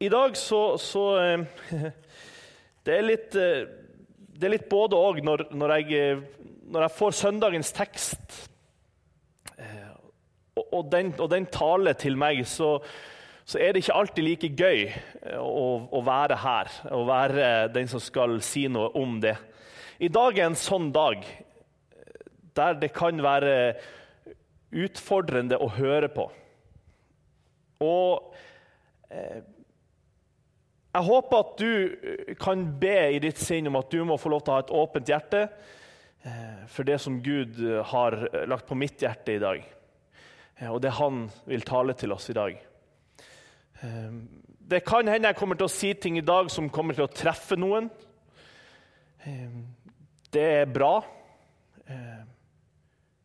I dag så, så eh, Det er litt, eh, det er litt både òg når, når, jeg, når jeg får søndagens tekst eh, og, og, den, og den taler til meg, så, så er det ikke alltid like gøy å, å, være her. Å være den som skal si noe om det. I dag er en sånn dag der det kan være utfordrende å høre på. Og eh, jeg håper at du eh, kan be i ditt sinn om at du må få lov til å ha et åpent hjerte eh, for det som Gud eh, har lagt på mitt hjerte i dag, og det Han vil tale til oss i dag. Det kan hende jeg kommer til å si ting i dag som kommer til å treffe noen. Det er bra.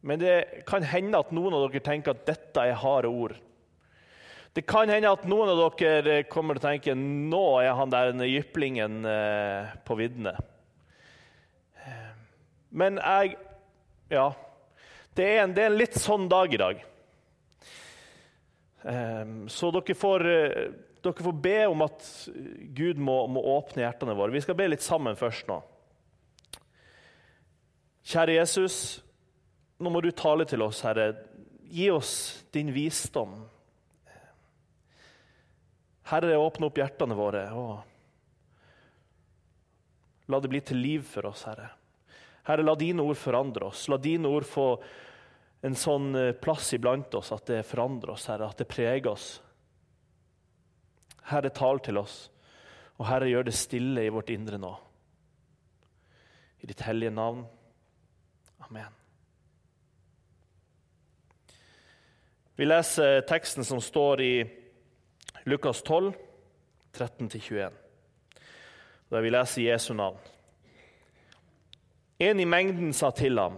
Men det kan hende at noen av dere tenker at dette er harde ord. Det kan hende at noen av dere kommer til å tenke nå er han der jyplingen eh, på viddene. Men jeg Ja. Det er, en, det er en litt sånn dag i dag. Så dere får, eh, dere får be om at Gud må, må åpne hjertene våre. Vi skal be litt sammen først nå. Kjære Jesus, nå må du tale til oss, Herre. Gi oss din visdom. Herre, åpne opp hjertene våre og la det bli til liv for oss, Herre. Herre, la dine ord forandre oss. La dine ord få en sånn eh, plass iblant oss at det forandrer oss, Herre, at det preger oss. Herre, tal til oss, og Herre, gjør det stille i vårt indre nå. I ditt hellige navn. Amen. Vi leser teksten som står i Lukas 12, 13-21, der vi leser Jesu navn. En i mengden sa til ham,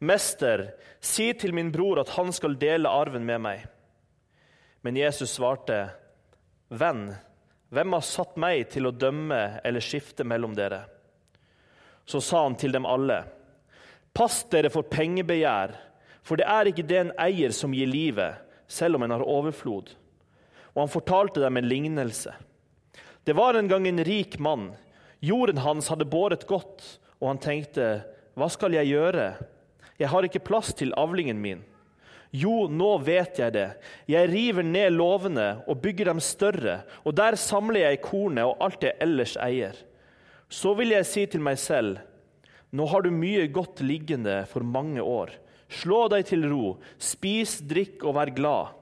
'Mester, si til min bror at han skal dele arven med meg.' Men Jesus svarte, 'Venn, hvem har satt meg til å dømme eller skifte mellom dere?' Så sa han til dem alle, 'Pass dere for pengebegjær, for det er ikke det en eier som gir livet, selv om en har overflod.' Og han fortalte dem en lignelse. Det var en gang en rik mann. Jorden hans hadde båret godt, og han tenkte, hva skal jeg gjøre? Jeg har ikke plass til avlingen min. Jo, nå vet jeg det. Jeg river ned låvene og bygger dem større, og der samler jeg kornet og alt jeg ellers eier. Så vil jeg si til meg selv, nå har du mye godt liggende for mange år. Slå deg til ro, spis, drikk og vær glad.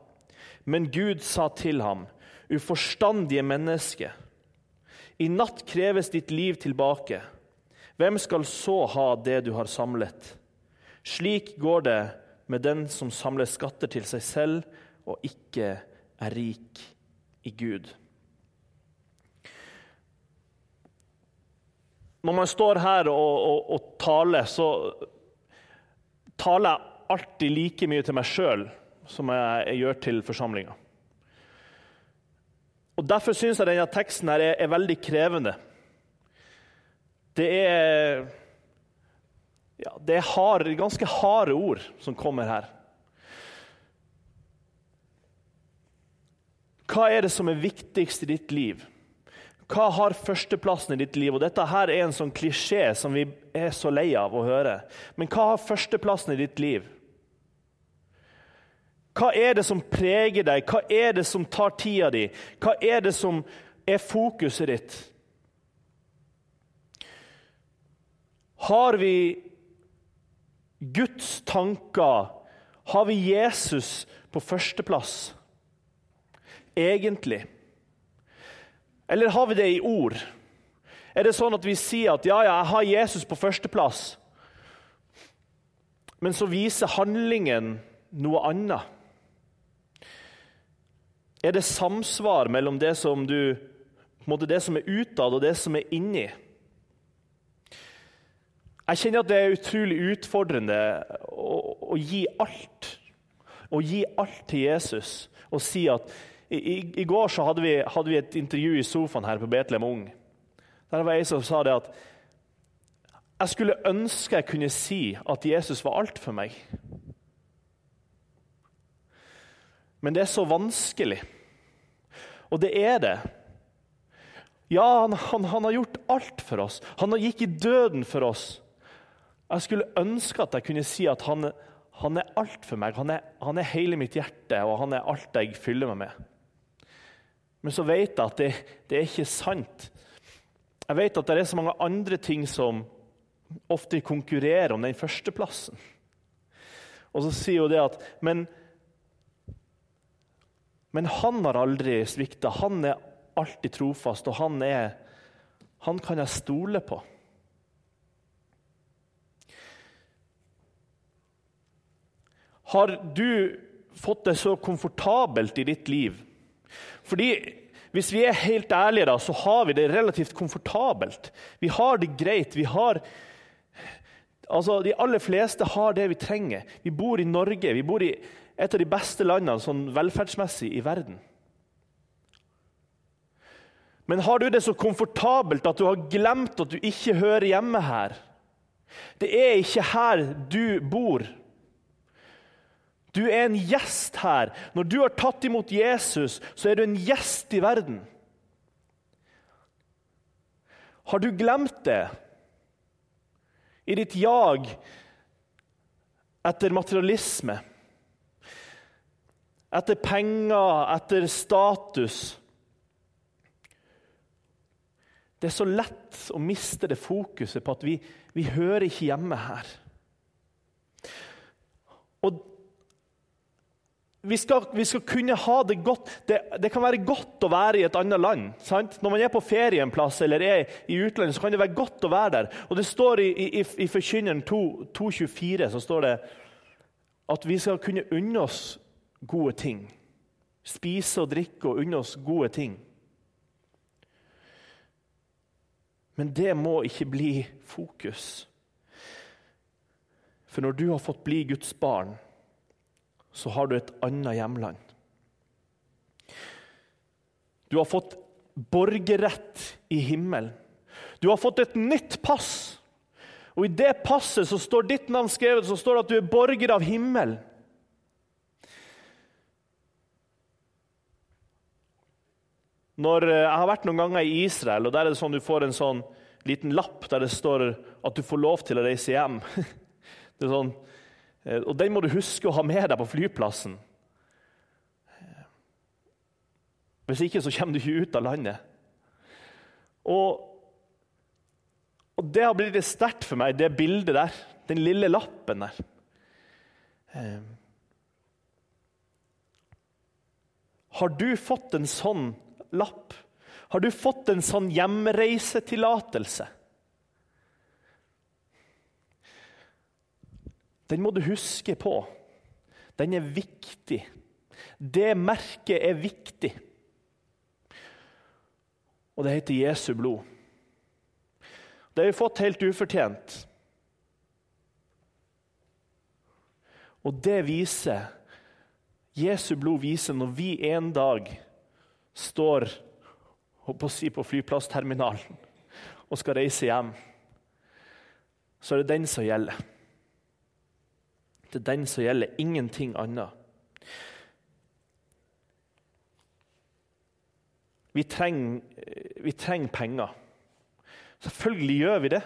Men Gud sa til ham, uforstandige menneske, i natt kreves ditt liv tilbake. Hvem skal så ha det du har samlet? Slik går det med den som samler skatter til seg selv og ikke er rik i Gud. Når man står her og, og, og taler, så taler jeg alltid like mye til meg sjøl som jeg, jeg gjør til forsamlinga. Og Derfor syns jeg denne teksten her er, er veldig krevende. Det er, ja, det er hard, ganske harde ord som kommer her. Hva er det som er viktigst i ditt liv? Hva har førsteplassen i ditt liv? Og Dette her er en sånn klisjé som vi er så lei av å høre. Men hva har førsteplassen i ditt liv? Hva er det som preger deg? Hva er det som tar tida di? Hva er det som er fokuset ditt? Har vi Guds tanker? Har vi Jesus på førsteplass? Egentlig? Eller har vi det i ord? Er det sånn at vi sier at ja, ja, jeg har Jesus på førsteplass, men så viser handlingen noe annet? Er det samsvar mellom det som, du, det som er utad, og det som er inni? Jeg kjenner at det er utrolig utfordrende å, å gi alt. Å gi alt til Jesus og si at I, i, i går hadde vi, hadde vi, et intervju i sofaen her på Betlehem Ung. Der var ei som sa det at jeg skulle ønske jeg kunne si at Jesus var alt for meg. Men det er så vanskelig. Og det er det. Ja, han, han, han, har gjort alt for oss. Han gikk i døden for oss. Jeg skulle ønske at jeg kunne si at han, han er alt for meg. Han er, han er, hele mitt hjerte, og han er alt jeg fyller meg med. Men så vet jeg at det, det er ikke sant. Jeg vet at det er så mange andre ting som ofte konkurrerer om den førsteplassen. Og så sier hun det at men, men han har aldri svikta. Han er alltid trofast, og han, er, han kan jeg stole på. Har du fått det så komfortabelt i ditt liv? Fordi Hvis vi er helt ærlige, da, så har vi det relativt komfortabelt. Vi har det greit. vi har... Altså, De aller fleste har det vi trenger. Vi bor i Norge. Vi bor i et av de beste landene sånn velferdsmessig i verden. Men har du det så komfortabelt at du har glemt at du ikke hører hjemme her? Det er ikke her du bor. Du er en gjest her. Når du har tatt imot Jesus, så er du en gjest i verden. Har du glemt det i ditt jag etter materialisme? Etter penger, etter status? Det er så lett å miste det fokuset på at vi, vi hører ikke hjemme her. Og vi skal, vi skal, kunne ha det godt. Det, det, kan være godt å være i et annet land. Sant? Når man er på ferie en plass eller er i utlandet, så kan det være godt å være der. Og Det står i, i, i Forkynneren 2.24 så står det at vi skal kunne unne oss gode ting. Spise og drikke og unne oss gode ting. Men det må ikke bli fokus. For når du har fått bli Guds barn, så har du et annet hjemland. Du har fått borgerrett i himmelen. Du har fått et nytt pass. Og I det passet så står ditt navn skrevet, så står det at du er borger av himmelen. Når eh, Jeg har vært noen ganger i Israel, og der er det sånn du får en sånn liten lapp der det står at du får lov til å reise hjem. Sånn, eh, og Den må du huske å ha med deg på flyplassen. Hvis ikke så kommer du ikke ut av landet. Og, og det har blitt sterkt for meg, det bildet der. Den lille lappen der. Eh, har du fått en sånn lapp? Har du fått en sånn hjemreisetillatelse? Den må du huske på. Den er viktig. Det merket er viktig. Og det heter Jesu blod. Det har vi fått helt ufortjent. Og det viser Jesu blod viser når vi en dag står på, si, på flyplassterminalen og skal reise hjem, så er det den som gjelder. Det er den som gjelder, ingenting annet. Vi trenger, vi trenger penger. Selvfølgelig gjør vi det.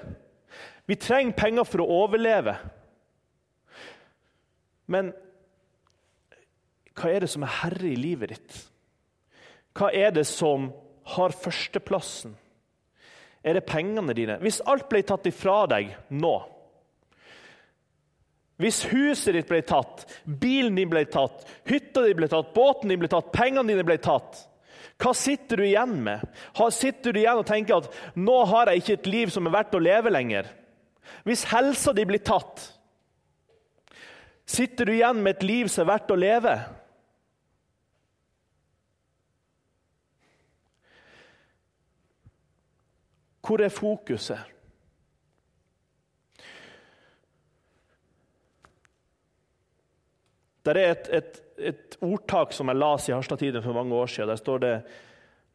Vi trenger penger for å overleve. Men hva er det som er herre i livet ditt? Hva er det som har førsteplassen? Er det pengene dine? Hvis alt ble tatt ifra deg nå Hvis huset ditt ble tatt, bilen din ble tatt, hytta di ble tatt, båten din ble tatt, pengene dine ble tatt hva sitter du igjen med? Sitter du igjen og tenker at 'nå har jeg ikke et liv som er verdt å leve lenger'? Hvis helsa di blir tatt, sitter du igjen med et liv som er verdt å leve? Hvor er fokuset? Det er et, et, et, ordtak som jeg las i Harstad-tiden for mange år siden. Der står det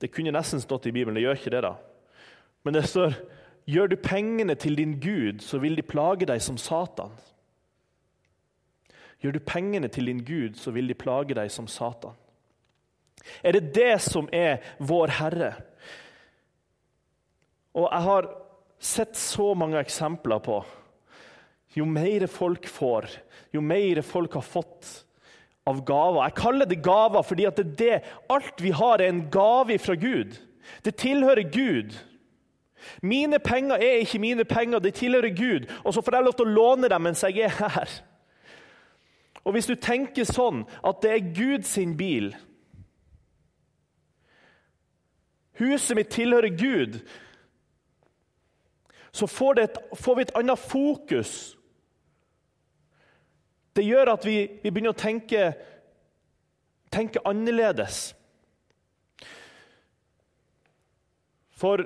Det kunne nesten stått i Bibelen, det gjør ikke det, da. Men det står Gjør du pengene til din Gud, så vil de plage deg som Satan. Gjør du pengene til din Gud, så vil de plage deg som Satan. Er det det som er vår Herre? Og jeg har sett så mange eksempler på jo mer folk får, jo mer folk har fått av gaver. Jeg kaller det gaver fordi det er det. Alt vi har, er en gave fra Gud. Det tilhører Gud. Mine penger er ikke mine penger, de tilhører Gud. Og så får jeg lov til å låne dem mens jeg er her. Og Hvis du tenker sånn at det er Guds bil Huset mitt tilhører Gud. Så får, et, får vi et annet fokus. Det gjør at vi, vi begynner å tenke, tenke annerledes. For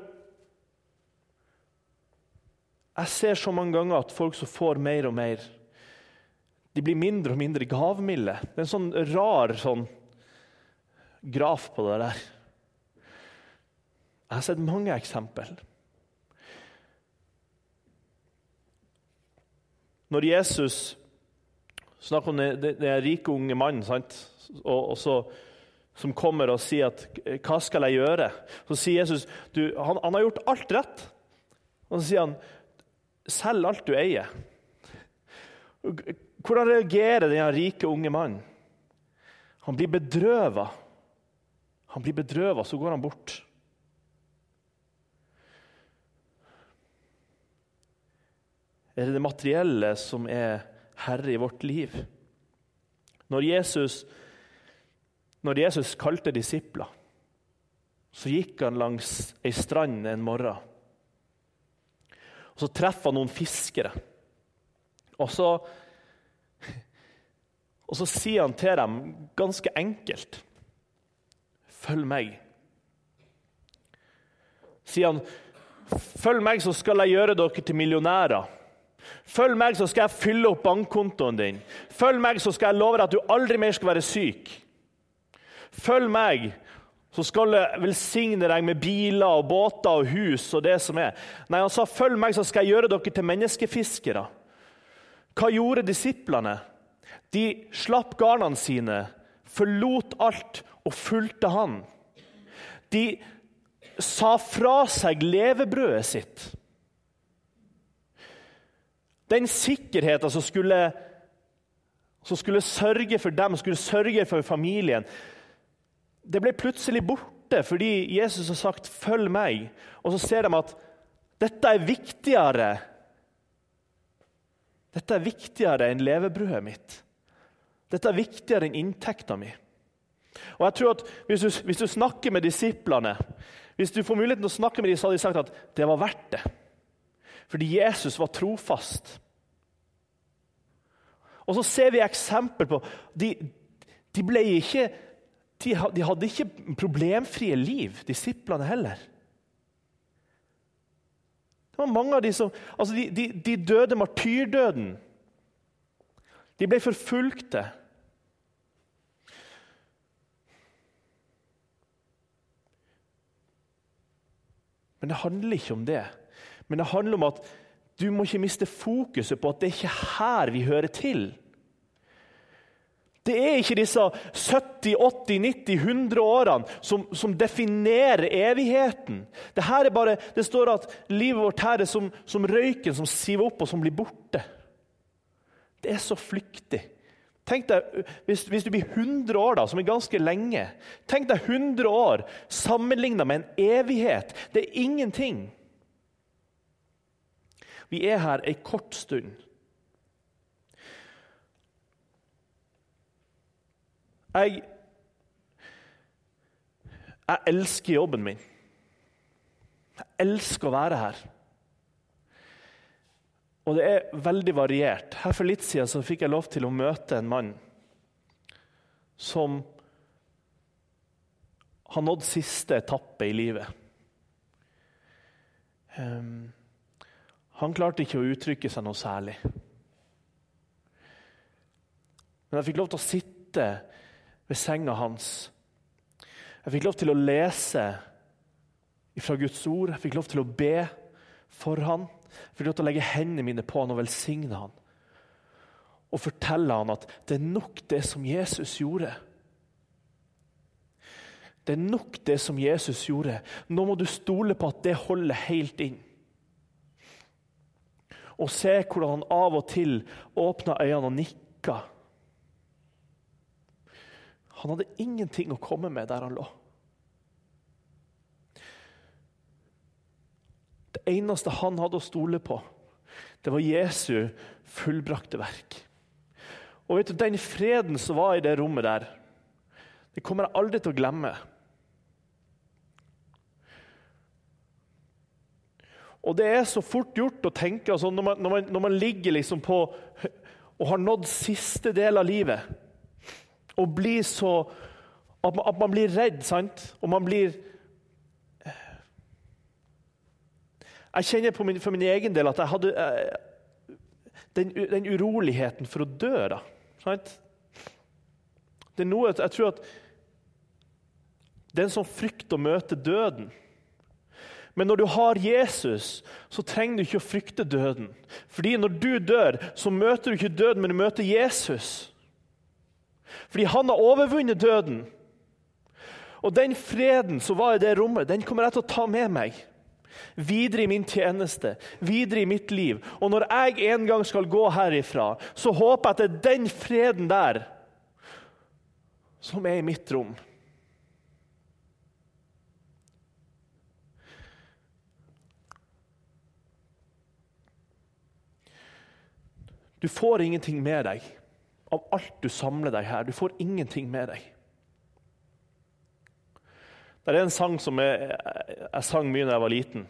jeg ser så mange ganger at folk som får mer og mer, de blir mindre og mindre gavmilde. Det er en sånn rar sånn graf på det der. Jeg har sett mange eksempel. Når Jesus snakker om den, rike unge mannen og, og så, som kommer og sier at 'Hva skal jeg gjøre?' Så sier Jesus han, han, har gjort alt rett. Og så sier han 'Selg alt du eier'. Hvordan reagerer den rike unge mannen? Han blir bedrøva. Han blir bedrøva, så går han bort. Er det det materielle som er herre i vårt liv? Når Jesus, når Jesus kalte disipler, så gikk han langs ei strand en morgen. Og Så treffer han noen fiskere. Og så, og så sier han til dem ganske enkelt Følg meg. Sier han, følg meg, så skal jeg gjøre dere til millionærer. Følg meg, så skal jeg fylle opp bankkontoen din. Følg meg, så skal jeg love deg at du aldri mer skal være syk. Følg meg, så skal jeg velsigne deg med biler og båter og hus og det som er. Nei, Han sa, 'Følg meg, så skal jeg gjøre dere til menneskefiskere'. Hva gjorde disiplene? De slapp garnene sine, forlot alt og fulgte han. De sa fra seg levebrødet sitt. Den sikkerheten som skulle, som skulle sørge for dem, skulle sørge for familien, det ble plutselig borte fordi Jesus har sagt 'følg meg'. Og så ser de at dette er viktigere Dette er viktigere enn levebrødet mitt. Dette er viktigere enn inntekta mi. Og jeg tror at hvis du, hvis du, snakker med disiplene, hvis du får muligheten til å snakke med dem, så hadde de sagt at det var verdt det. Fordi Jesus var trofast. Og så ser vi eksempel på De, de ikke de, de hadde ikke problemfrie liv, disiplene heller. Det var mange av de som altså de, de døde martyrdøden. De ble forfulgte. Men det handler ikke om det. Men det handler om at du må ikke miste fokuset på at det er ikke her vi hører til. Det er ikke disse 70, 80, 90, 100 årene som, som definerer evigheten. Det, er bare, det står at livet vårt her er som, som røyken som siver opp og som blir borte. Det er så flyktig. Tenk deg, hvis, hvis, du blir 100 år, da, som er ganske lenge Tenk deg 100 år sammenligna med en evighet. Det er ingenting. Vi er her ei kort stund. Jeg, jeg elsker jobben min. Jeg elsker å være her. Og det er veldig variert. Her For litt siden så fikk jeg lov til å møte en mann som har nådd siste etappe i livet. Um, han klarte ikke å uttrykke seg noe særlig. Men jeg fikk lov til å sitte ved senga hans. Jeg fikk lov til å lese fra Guds ord. Jeg fikk lov til å be for han. Jeg fikk lov til å legge hendene mine på han og velsigne han. Og fortelle han at det er nok det som Jesus gjorde. Det er nok det som Jesus gjorde. Nå må du stole på at det holder helt inn. Og se hvordan han av og til åpna øynene og nikka. Han hadde ingenting å komme med der han lå. Det eneste han hadde å stole på, det var Jesu fullbrakte verk. Og vet du, Den freden som var i det rommet der, det kommer jeg aldri til å glemme. Og det er så fort gjort å tenke altså når, man, når, man, når, man, ligger liksom på og har nådd siste del av livet, og blir så at man, at man blir redd, sant? Og man blir Jeg kjenner min, for min egen del at jeg hadde eh, den, den, uroligheten for å dø. da, sant? Det er noe, Jeg tror at det er en sånn frykt å møte døden. Men når du har Jesus, så trenger du ikke å frykte døden. Fordi når du dør, så møter du ikke døden, men du møter Jesus. Fordi han har overvunnet døden. Og den freden som var i det rommet, den kommer jeg til å ta med meg videre i min tjeneste, videre i mitt liv. Og når jeg en gang skal gå herifra, så håper jeg at det er den freden der som er i mitt rom. Du får ingenting med deg av alt du samler deg her. Du får ingenting med deg. Det er en sang som jeg, jeg sang mye da jeg var liten.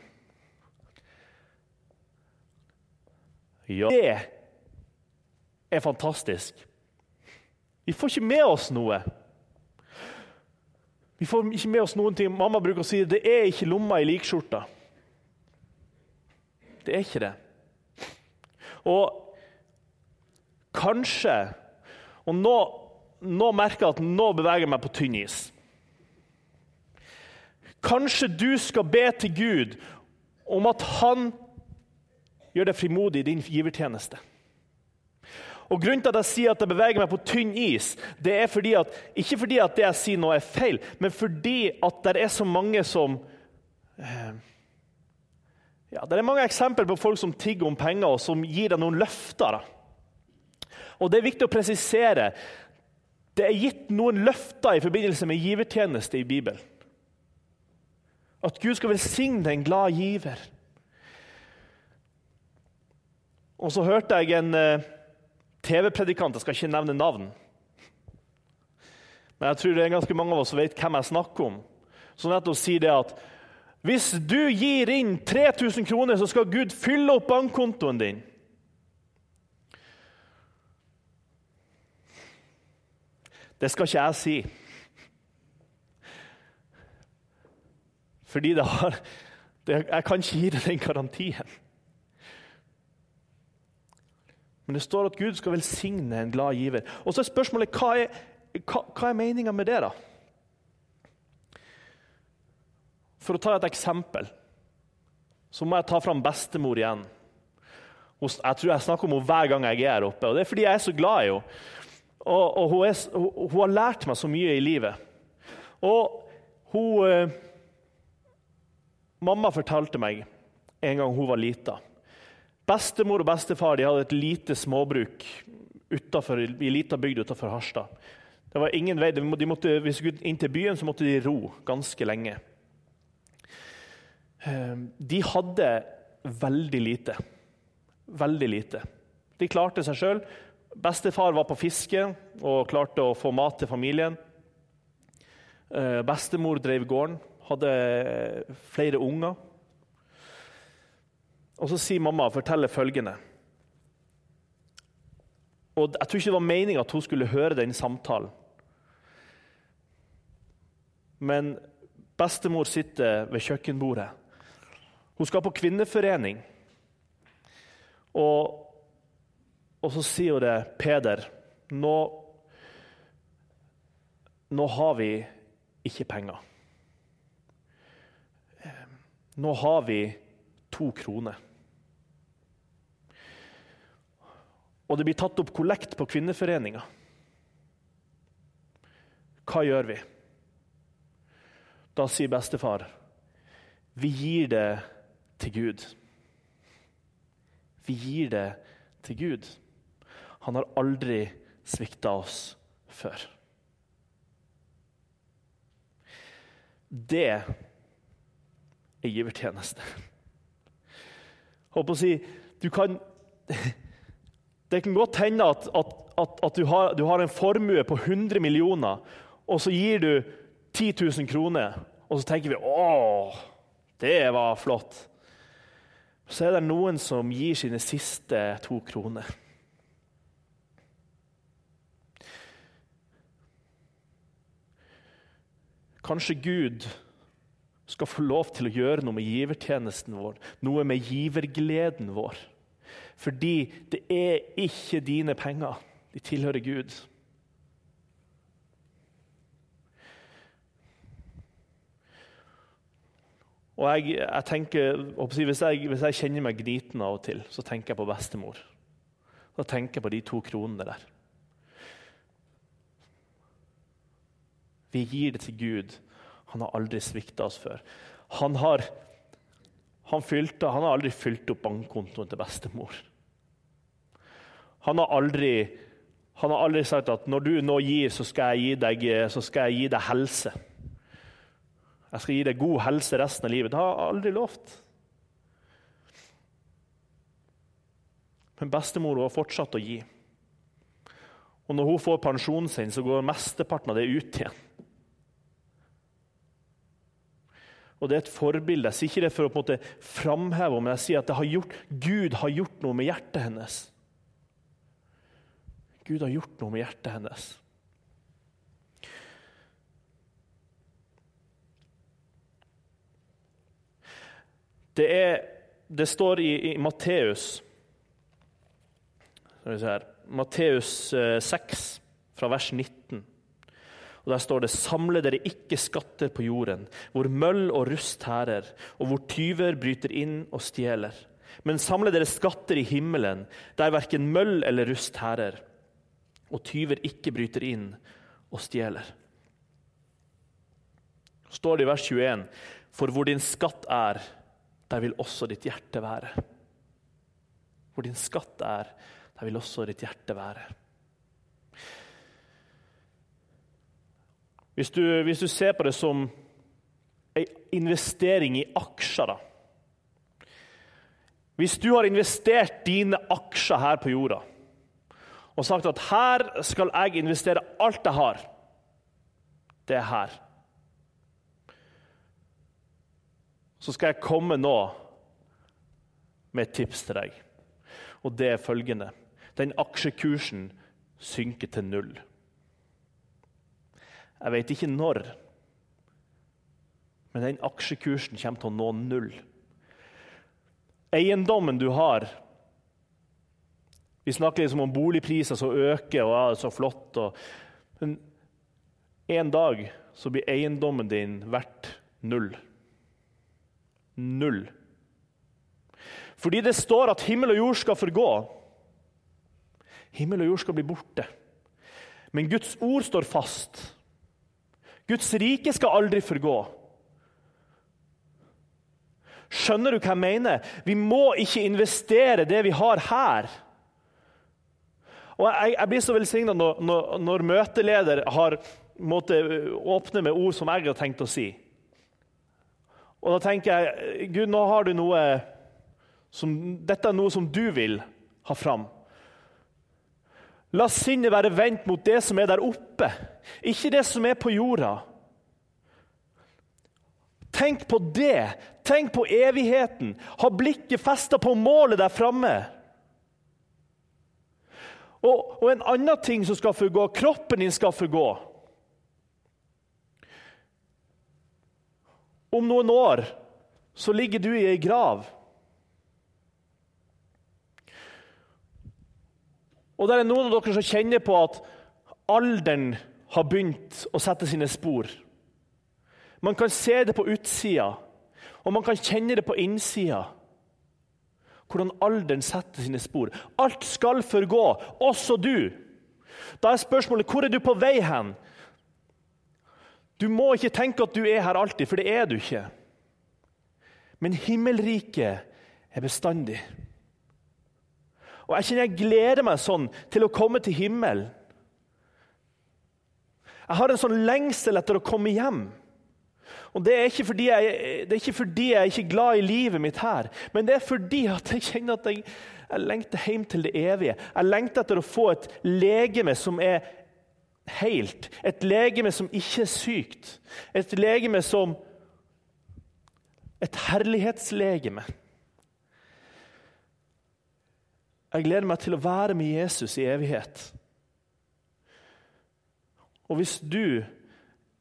Ja, det er fantastisk. Vi får ikke med oss noe. Vi får ikke med oss noen ting. Mamma bruker å si det er ikke lomma i likskjorta. Det er ikke det. Og Kanskje Og nå, nå merker jeg at nå beveger jeg meg på tynn is. Kanskje du skal be til Gud om at han gjør deg frimodig i din givertjeneste. Og Grunnen til at jeg sier at jeg beveger meg på tynn is, det er fordi at, ikke fordi at det jeg sier nå er feil, men fordi at det er så mange som eh, ja, Det er mange eksempler på folk som tigger om penger og som gir deg noen løfter. da. Og det er viktig å presisere det er gitt noen løfter i forbindelse med givertjeneste i Bibelen. At Gud skal velsigne en glad giver. Og så hørte jeg en uh, TV-predikant, jeg skal ikke nevne navn Men jeg tror det er ganske mange av oss som vet hvem jeg snakker om. Som nettopp sier det at hvis du gir inn 3000 kroner, så skal Gud fylle opp bankkontoen din. Det skal ikke jeg si. Fordi det har, det, jeg kan ikke gi deg den garantien. Men det står at Gud skal velsigne en glad giver. Og så er spørsmålet hva er, hva, hva er meninga med det, da? For å ta et eksempel så må jeg ta fram bestemor igjen. Jeg tror jeg snakker om henne hver gang jeg er her oppe. og Det er fordi jeg er så glad i henne. Og, og hun, er, hun, hun, har lært meg så mye i livet. Og hun eh, Mamma fortalte meg en gang hun var lita. Bestemor og bestefar de hadde et lite småbruk utenfor, i lita bygd utenfor Harstad. Det var ingen vei. De måtte, hvis de skulle inn til byen, så måtte de ro ganske lenge. Eh, de hadde veldig lite. Veldig lite. De klarte seg sjøl. Bestefar var på fiske og klarte å få mat til familien. Eh, bestemor drev gården, hadde flere unger. Og så sier mamma forteller følgende Og Jeg tror ikke det var meninga at hun skulle høre den samtalen. Men bestemor sitter ved kjøkkenbordet. Hun skal på kvinneforening. Og og så sier hun det, Peder, nå, nå har vi ikke penger. Nå har vi to kroner. Og det blir tatt opp kollekt på Kvinneforeninga. Hva gjør vi? Da sier bestefar, vi gir det til Gud. Vi gir det til Gud. Han har aldri svikta oss før. Det er givertjeneste. Håper å si, du kan, det kan godt hende at, at, at, at du, har, du, har, en formue på 100 millioner, og så gir du 10 000 kroner, og så tenker vi 'Å, det var flott'. Så er det noen som gir sine siste to kroner. Kanskje Gud skal få lov til å gjøre noe med givertjenesten vår, noe med givergleden vår. Fordi det er ikke dine penger. De tilhører Gud. Og jeg, jeg tenker, hvis jeg, hvis jeg, kjenner meg gniten av og til, så tenker jeg på bestemor. Da tenker jeg på de to kronene der. Vi gir det til Gud. Han har aldri svikta oss før. Han har, han, fylte, han har aldri fylt opp bankkontoen til bestemor. Han har aldri, han har aldri sagt at når du nå gir, så skal deg, skal jeg gi deg helse. Jeg skal gi deg god helse resten av livet. Det har han aldri lovt. Men bestemor har fortsatt å gi. Og når hun får pensjonen sin, så går mesteparten av det ut igjen. Og det er et forbilde. Jeg sier ikke det for å på en måte framheve, men jeg sier at har gjort, Gud har gjort noe med hjertet hennes. Gud har gjort noe med hjertet hennes. Det, er, det står i, i Matteus Matteus 6, eh, fra vers 19. Og Der står det:" Samle dere ikke skatter på jorden, hvor møll og rust hærer, og hvor tyver bryter inn og stjeler. Men samle dere skatter i himmelen, der verken møll eller rust hærer, og tyver ikke bryter inn og stjeler. Står det i vers 21.: For hvor din skatt er, der vil også ditt hjerte være. Hvor din skatt er, der vil også ditt hjerte være. Hvis du, hvis du ser på det som en investering i aksjer da. Hvis du har investert dine aksjer her på jorda og sagt at her skal jeg investere alt jeg har Det er her. Så skal jeg komme nå med et tips til deg. Og det er følgende. Den aksjekursen synker til null. Jeg vet ikke når, men den aksjekursen kommer til å nå null. Eiendommen du har Vi snakker liksom om boligpriser som øker, og ja, det er så flott. Og, men en dag så blir eiendommen din verdt null. Null. Fordi det står at himmel og jord skal forgå. Himmel og jord skal bli borte. Men Guds ord står fast. Guds rike skal aldri forgå. Skjønner du hva jeg mener? Vi må ikke investere det vi har her. Og Jeg, jeg blir så velsigna når, når, når, møteleder har måtte åpne med ord som jeg har tenkt å si. Og da tenker jeg Gud, nå har du noe som, dette er noe som du vil ha fram. La sinnet være vendt mot det som er der oppe, ikke det som er på jorda. Tenk på det. Tenk på evigheten. Ha blikket festa på målet der framme. Og, og, en annen ting som skal forgå kroppen din skal forgå. Om noen år så ligger du i ei grav. Og det er noen av dere som kjenner på at alderen har begynt å sette sine spor. Man kan se det på utsida, og man kan kjenne det på innsida. Hvordan alderen setter sine spor. Alt skal forgå, også du. Da er spørsmålet hvor er du på vei hen? Du må ikke tenke at du er her alltid, for det er du ikke. Men himmelriket er bestandig. Og jeg kjenner jeg gleder meg sånn til å komme til himmelen. Jeg har en sånn lengsel etter å komme hjem. Og det er, ikke fordi jeg, det er ikke fordi jeg er ikke glad i livet mitt her, men det er fordi at jeg kjenner at jeg, jeg lengter hjem til det evige. Jeg lengter etter å få et legeme som er helt. Et legeme som ikke er sykt. Et legeme som Et herlighetslegeme. Jeg gleder meg til å være med Jesus i evighet. Og hvis du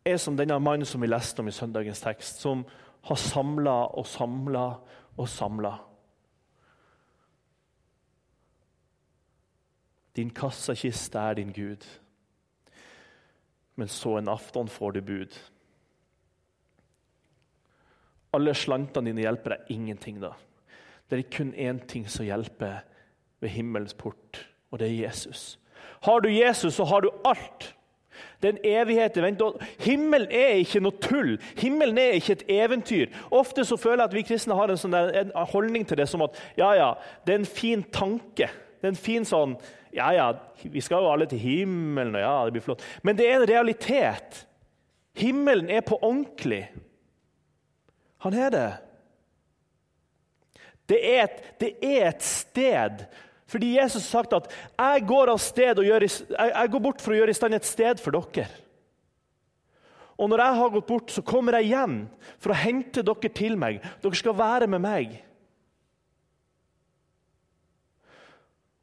er som denne mannen som vi leste om i søndagens tekst, som har samla og samla og samla Din kassakiste er din Gud, men så en aften får du bud. Alle slantene dine hjelper deg ingenting da. Det er kun én ting som hjelper ved himmelens port, og det er Jesus. Har du Jesus, så har du alt. Det er en evighet i vente. Himmelen er ikke noe tull. Himmelen er ikke et eventyr. Ofte så føler jeg at vi kristne har en, sånn der, en holdning til det som at ja, ja, det er en fin tanke. Det er en fin sånn Ja, ja, vi skal jo alle til himmelen, og ja, det blir flott. Men det er en realitet. Himmelen er på ordentlig. Han er det. Det er et, det er et sted fordi Jesus har sagt at 'jeg går, gjør, jeg går bort for å gjøre i stand et sted for dere'. Og når jeg har gått bort, så kommer jeg igjen for å hente dere til meg. Dere skal være med meg.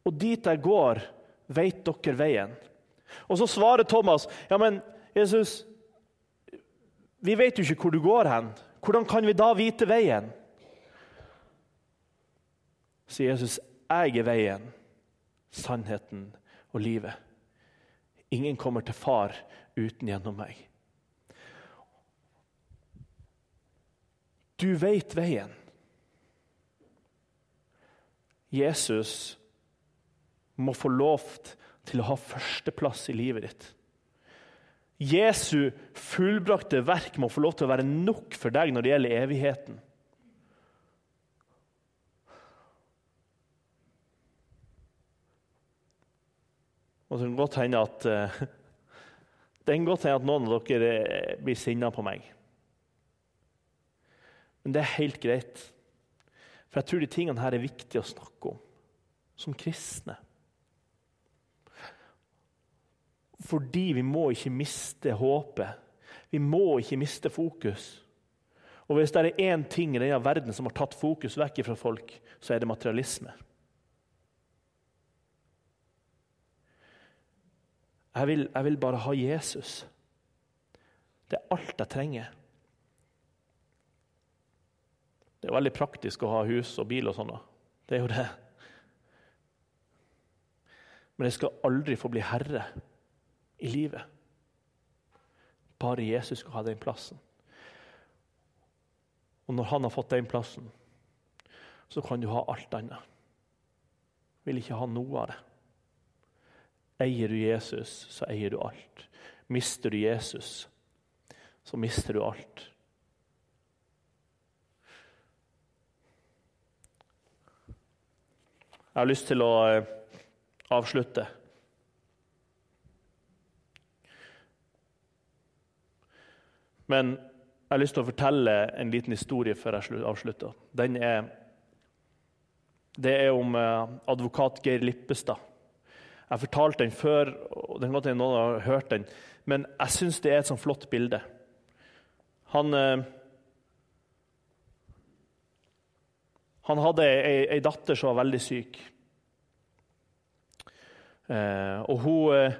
Og dit jeg går, vet dere veien. Og så svarer Thomas, 'Ja, men Jesus, vi vet jo ikke hvor du går hen. Hvordan kan vi da vite veien?' Sier Jesus, jeg er veien, sannheten og livet. Ingen kommer til far uten gjennom meg. Du vet veien. Jesus må få lov til å ha førsteplass i livet ditt. Jesu fullbrakte verk må få lov til å være nok for deg når det gjelder evigheten. Og det kan godt hende at uh, det kan godt hende at noen av dere eh, blir sinna på meg. Men det er helt greit. For jeg tror de tingene her er viktige å snakke om som kristne. Fordi vi må ikke miste håpet. Vi må ikke miste fokus. Og Hvis det er én ting i denne verden som har tatt fokus vekk fra folk, så er det materialisme. Jeg vil, jeg vil bare ha Jesus. Det er alt jeg trenger. Det er veldig praktisk å ha hus og bil og sånn. Det er jo det. Men jeg skal aldri få bli herre i livet. Bare Jesus skal ha den plassen. Og når han har fått den plassen, så kan du ha alt annet. Vil ikke ha noe av det. Eier du Jesus, så eier du alt. Mister du Jesus, så mister du alt. Jeg har lyst til å eh, avslutte. Men jeg har lyst til å fortelle en liten historie før jeg avslutter. Er, det er om eh, advokat Geir Lippestad. Jeg har fortalt den før, og den godt noen har hørt den, men jeg syns det er et sånn flott bilde. Han, eh, han hadde ei, ei, datter som var veldig syk. Eh, og hun, eh,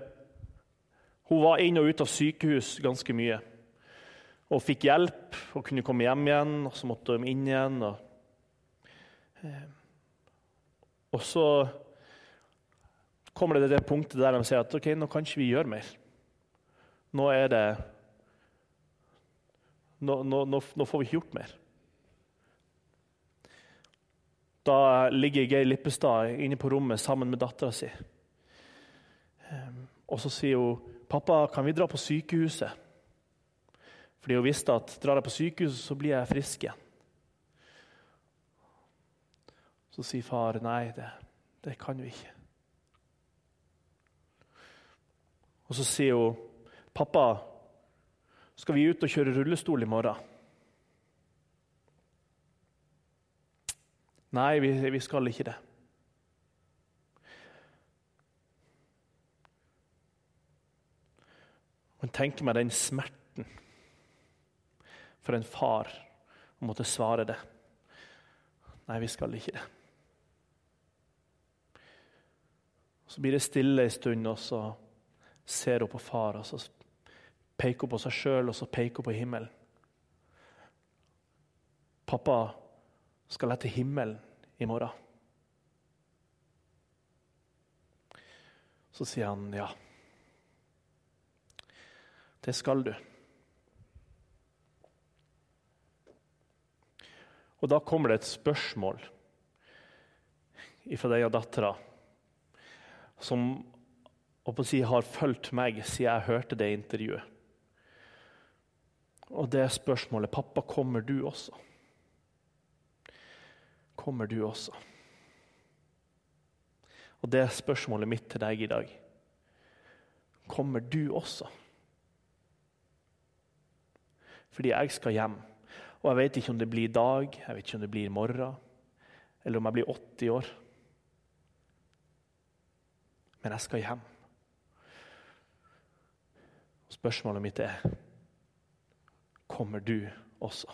hun var inn og ut av sykehus ganske mye. Og fikk hjelp og kunne komme hjem igjen, og så måtte de inn igjen. Og, eh, og så kommer det til det punktet der de sier at ok, nå kan ikke vi gjøre mer. Nå er det Nå, nå, nå får vi ikke gjort mer. Da ligger Geir Lippestad inne på rommet sammen med dattera si. Ehm, og så sier hun, 'Pappa, kan vi dra på sykehuset?' Fordi hun visste at drar jeg på sykehuset, så blir jeg frisk igjen. Så sier far nei, det, det kan vi ikke. Og så sier hun, 'Pappa, skal vi ut og kjøre rullestol i morgen?' Nei, vi, vi skal ikke det. Men tenk meg den smerten for en far å måtte svare det. Nei, vi skal ikke det. Så blir det stille en stund, og så ser hun på far, og så peker hun på seg sjøl, og så peker hun på himmelen. Pappa, skal jeg til himmelen i morgen? Så sier han ja. Det skal du. Og da kommer det et spørsmål fra deg og dattera som si, har fulgt meg siden jeg hørte det intervjuet. Og det er spørsmålet 'Pappa, kommer du også?' Kommer du også? Og det er spørsmålet mitt til deg i dag. Kommer du også? Fordi jeg skal hjem. Og jeg vet ikke om det blir i dag, jeg vet ikke om det blir i morgen, eller om jeg blir 80 år men jeg skal hjem. Spørsmålet mitt er kommer du også?